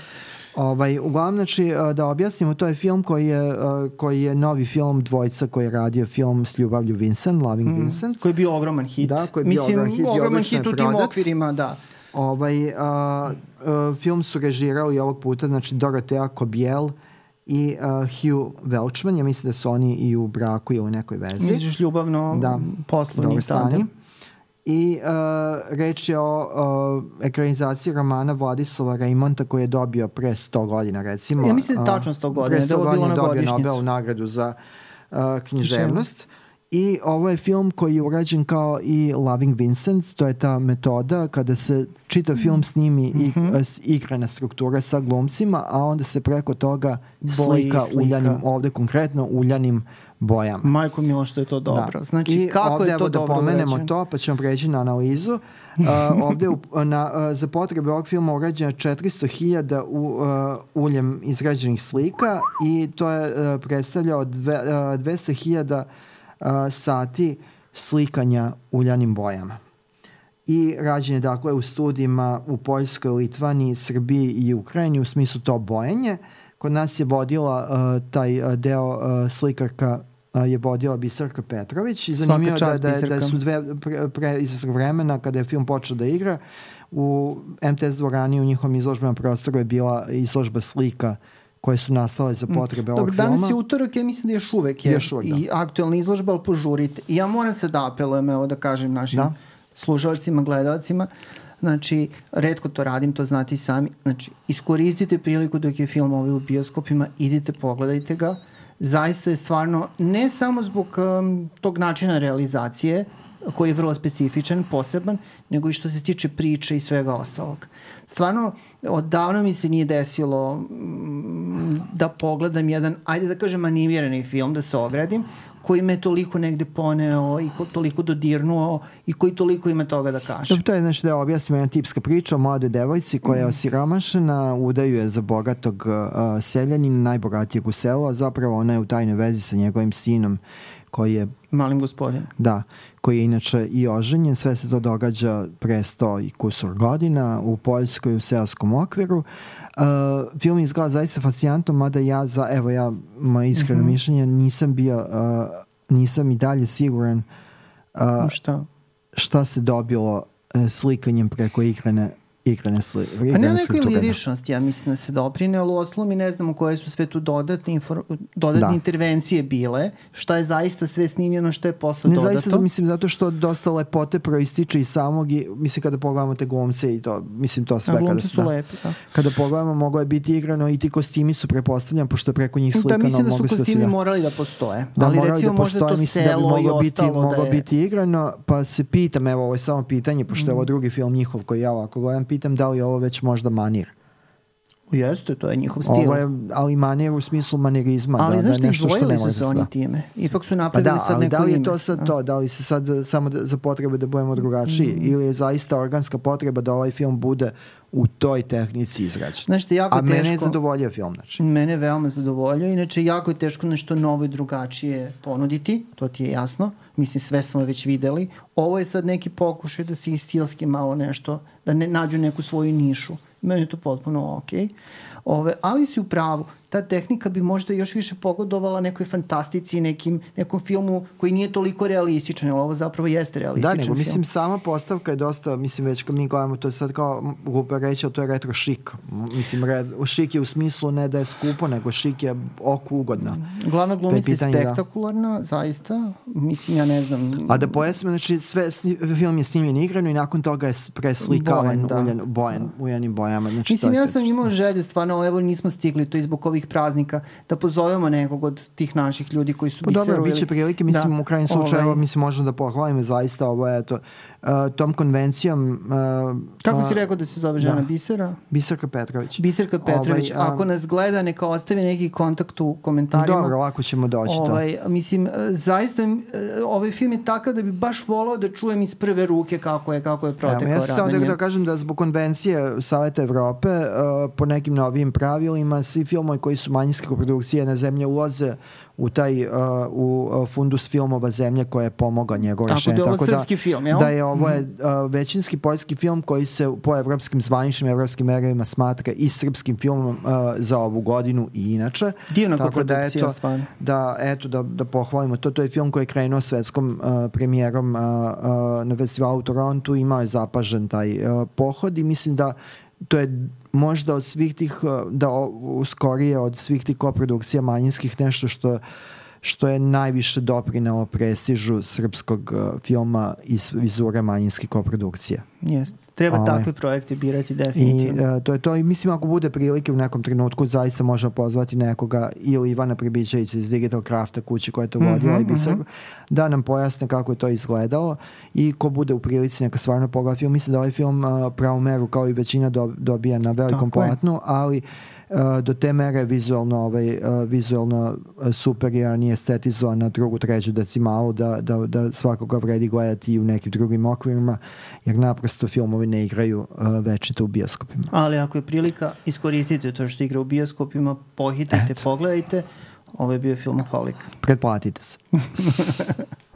Ovaj, uglavnom, znači, da objasnimo, to je film koji je, koji je novi film dvojca koji je radio film s ljubavlju Vincent, Loving mm, Vincent. Koji je bio ogroman hit. Da, koji je bio Mislim, ogroman hit. ogroman hit u tim okvirima, da. Ovaj, a, a, film su režirao i ovog puta, znači, Dorotea Kobiel i uh, Hugh Welchman, ja mislim da su oni i u braku i u nekoj vezi. Misliš ljubavno da, poslovni tandem i uh, reč je o uh, ekranizaciji romana Vladislava Raimonta koji je dobio pre 100 godina recimo. Ja mislim da tačno 100 godina, pre 100 da je godina dobio Nobel nagradu za uh, književnost. I ovo je film koji je urađen kao i Loving Vincent, to je ta metoda kada se čita film snimi mm -hmm. i igrana struktura sa glumcima, a onda se preko toga slika, slika. uljanim, ovde konkretno uljanim uh, bojama. Majko milo što je to dobro. Da. Znači, I kako je to da dobro pomenemo uređen? to, pa ćemo preći na analizu. Uh, ovde u, na, uh, za potrebe ovog filma urađeno 400.000 u, uh, uljem izrađenih slika i to je uh, predstavljao dve, uh, 200.000 uh, sati slikanja uljanim bojama. I rađen je dakle u studijima u Poljskoj, Litvani, Srbiji i Ukrajini u smislu to bojenje kod nas je vodila uh, taj uh, deo uh, slikarka uh, je vodila Biserka Petrović i zanimljivo da, da, da su dve pre, pre izvestnog vremena kada je film počeo da igra u MTS dvorani u njihovom izložbenom prostoru je bila izložba slika koje su nastale za potrebe ovog filma. Danas je utorak, ja mislim da još uvek je još uvek, da. i aktualna izložba, ali požurite. I ja moram se da apelujem, evo da kažem našim da. služalcima, gledalcima, Znači, redko to radim, to znate i sami. Znači, iskoristite priliku dok je film ovaj u bioskopima, idite, pogledajte ga. Zaista je stvarno, ne samo zbog um, tog načina realizacije, koji je vrlo specifičan, poseban, nego i što se tiče priče i svega ostalog. Stvarno, odavno mi se nije desilo mm, da pogledam jedan, ajde da kažem, animirani film, da se ogradim, koji me toliko negde poneo i ko, toliko dodirnuo i koji toliko ima toga da kaže. To, to je znači da objasnimo jedna tipska priča o mlade devojci koja je mm. osiromašena, udaju je za bogatog uh, seljanina, najbogatijeg u selu, a zapravo ona je u tajnoj vezi sa njegovim sinom koji je... Malim gospodin. Da, koji je inače i oženjen. Sve se to događa pre sto i kusur godina u Poljskoj u seoskom okviru. Uh, film izgleda zaista fascinantno, mada ja za, evo ja, moje iskreno mm -hmm. mišljenje, nisam bio, uh, nisam i dalje siguran uh, šta? šta se dobilo uh, slikanjem preko igrane igrane slike. Pa ne neko liričnost, ja mislim da se doprine, ali osnovu mi ne znamo koje su sve tu dodatne, dodatne da. intervencije bile, šta je zaista sve snimljeno, šta je posle ne, dodato. Ne, zaista to mislim zato što dosta lepote proističe iz samog i mislim kada pogledamo te glumce i to, mislim to sve. A kada su da, lepi, da. Kada pogledamo, mogo je biti igrano i ti kostimi su prepostavljeni, pošto preko njih slikano. Da, mislim da su kostimi da morali da postoje. Da, ali recimo da postoje, možda to selo da bi moglo biti, moglo da je... biti igrano, pa se pitam, evo ovo je samo pitanje, pošto je ovo drugi film njihov koji ja ovako gledam, pitam da li je ovo već možda manir. Jeste, to je njihov stil. Ovo je, ali manir u smislu manirizma. Ali da, znaš da, nešto što ne su se oni time. Ipak su napravili pa da, sad neko ime. Da li je to sad to? Da li se sad samo da, za potrebe da budemo drugačiji? Mm. Ili je zaista organska potreba da ovaj film bude u toj tehnici izrađen. Znaš te, jako A teško, mene je zadovoljio film. Znači. Mene je veoma zadovoljio. Inače, jako je teško nešto novo i drugačije ponuditi. To ti je jasno. Mislim, sve smo već videli. Ovo je sad neki pokušaj da se i stilski malo nešto, da ne nađu neku svoju nišu. Meni je to potpuno okej. Ove, ali si u pravu ta tehnika bi možda još više pogodovala nekoj fantastici, nekim, nekom filmu koji nije toliko realističan, ali ovo zapravo jeste realističan Da, nego film. mislim sama postavka je dosta, mislim već kad mi gledamo, to je sad kao glupo reći, ali to je retro šik. Mislim, red, šik je u smislu ne da je skupo, nego šik je oku ugodna. Glavna glumica je da. spektakularna, da. zaista. Mislim, ja ne znam. A da pojasnimo, znači sve, film je snimljen igrano i nakon toga je preslikavan bojen, da. uljen, bojen, da. uljenim bojama. Znači, mislim, ja sam imao želju, stvarno, ali evo nismo stigli to izbog ovih praznika, da pozovemo nekog od tih naših ljudi koji su pa biseru. Dobro, bit će prilike, mislim, da, u krajnjem slučaju, ovaj, mislim, možemo da pohvalimo zaista ovo, eto, uh, tom konvencijom... Uh, Kako si rekao da se zove žena da. Bisera? Biserka Petrović. Biserka Petrović. Ovaj, Ako nas gleda, neka ostavi neki kontakt u komentarima. Dobro, lako ćemo doći ovaj, to. Mislim, uh, zaista uh, ovaj film je takav da bi baš volao da čujem iz prve ruke kako je, kako je protekao ja samo da, da kažem da zbog konvencije Saveta Evrope uh, po nekim novim pravilima svi filmovi koji su manjinske produkcije na zemlje ulaze u taj uh, u uh, fundus filmova zemlje koja je pomogla njegov rešenje. Tako da je ovo srpski da, film, jel? Da je ovo je, mhm. uh, većinski poljski film koji se po evropskim zvaničnim evropskim merovima smatra i srpskim filmom uh, za ovu godinu i inače. Divna Tako da, eto, stvarno. Da, eto, da, da pohvalimo to. To je film koji je krenuo svetskom uh, premijerom uh, uh, na festivalu u Torontu. Imao je zapažen taj uh, pohod i mislim da to je možda od svih tih, uh, da uskorije od svih tih koprodukcija manjinskih nešto što što je najviše doprinelo prestižu srpskog uh, filma iz vizure manjinske koprodukcije. Jeste. Treba Ale, takve projekte birati definitivno. I, uh, to je to i mislim ako bude prilike u nekom trenutku zaista možemo pozvati nekoga ili Ivana Pribićevića iz Digital Crafta kuće koja je to vodila mm -hmm, i Bisar, mm -hmm. da nam pojasne kako je to izgledalo i ko bude u prilici neka stvarno pogleda film. Mislim da ovaj film uh, pravu meru kao i većina do, dobija na velikom platnu, ali uh, do te mere vizualno, ovaj, uh, vizualno super jer nije estetizovan na drugu, treću decimalu da, da, da svakoga vredi gledati i u nekim drugim okvirima jer naprosto filmovi ne igraju večito u bioskopima. Ali ako je prilika, iskoristite to što igra u bioskopima, pohitajte, Eto. pogledajte. Ovo je bio filmoholik. Pretplatite se.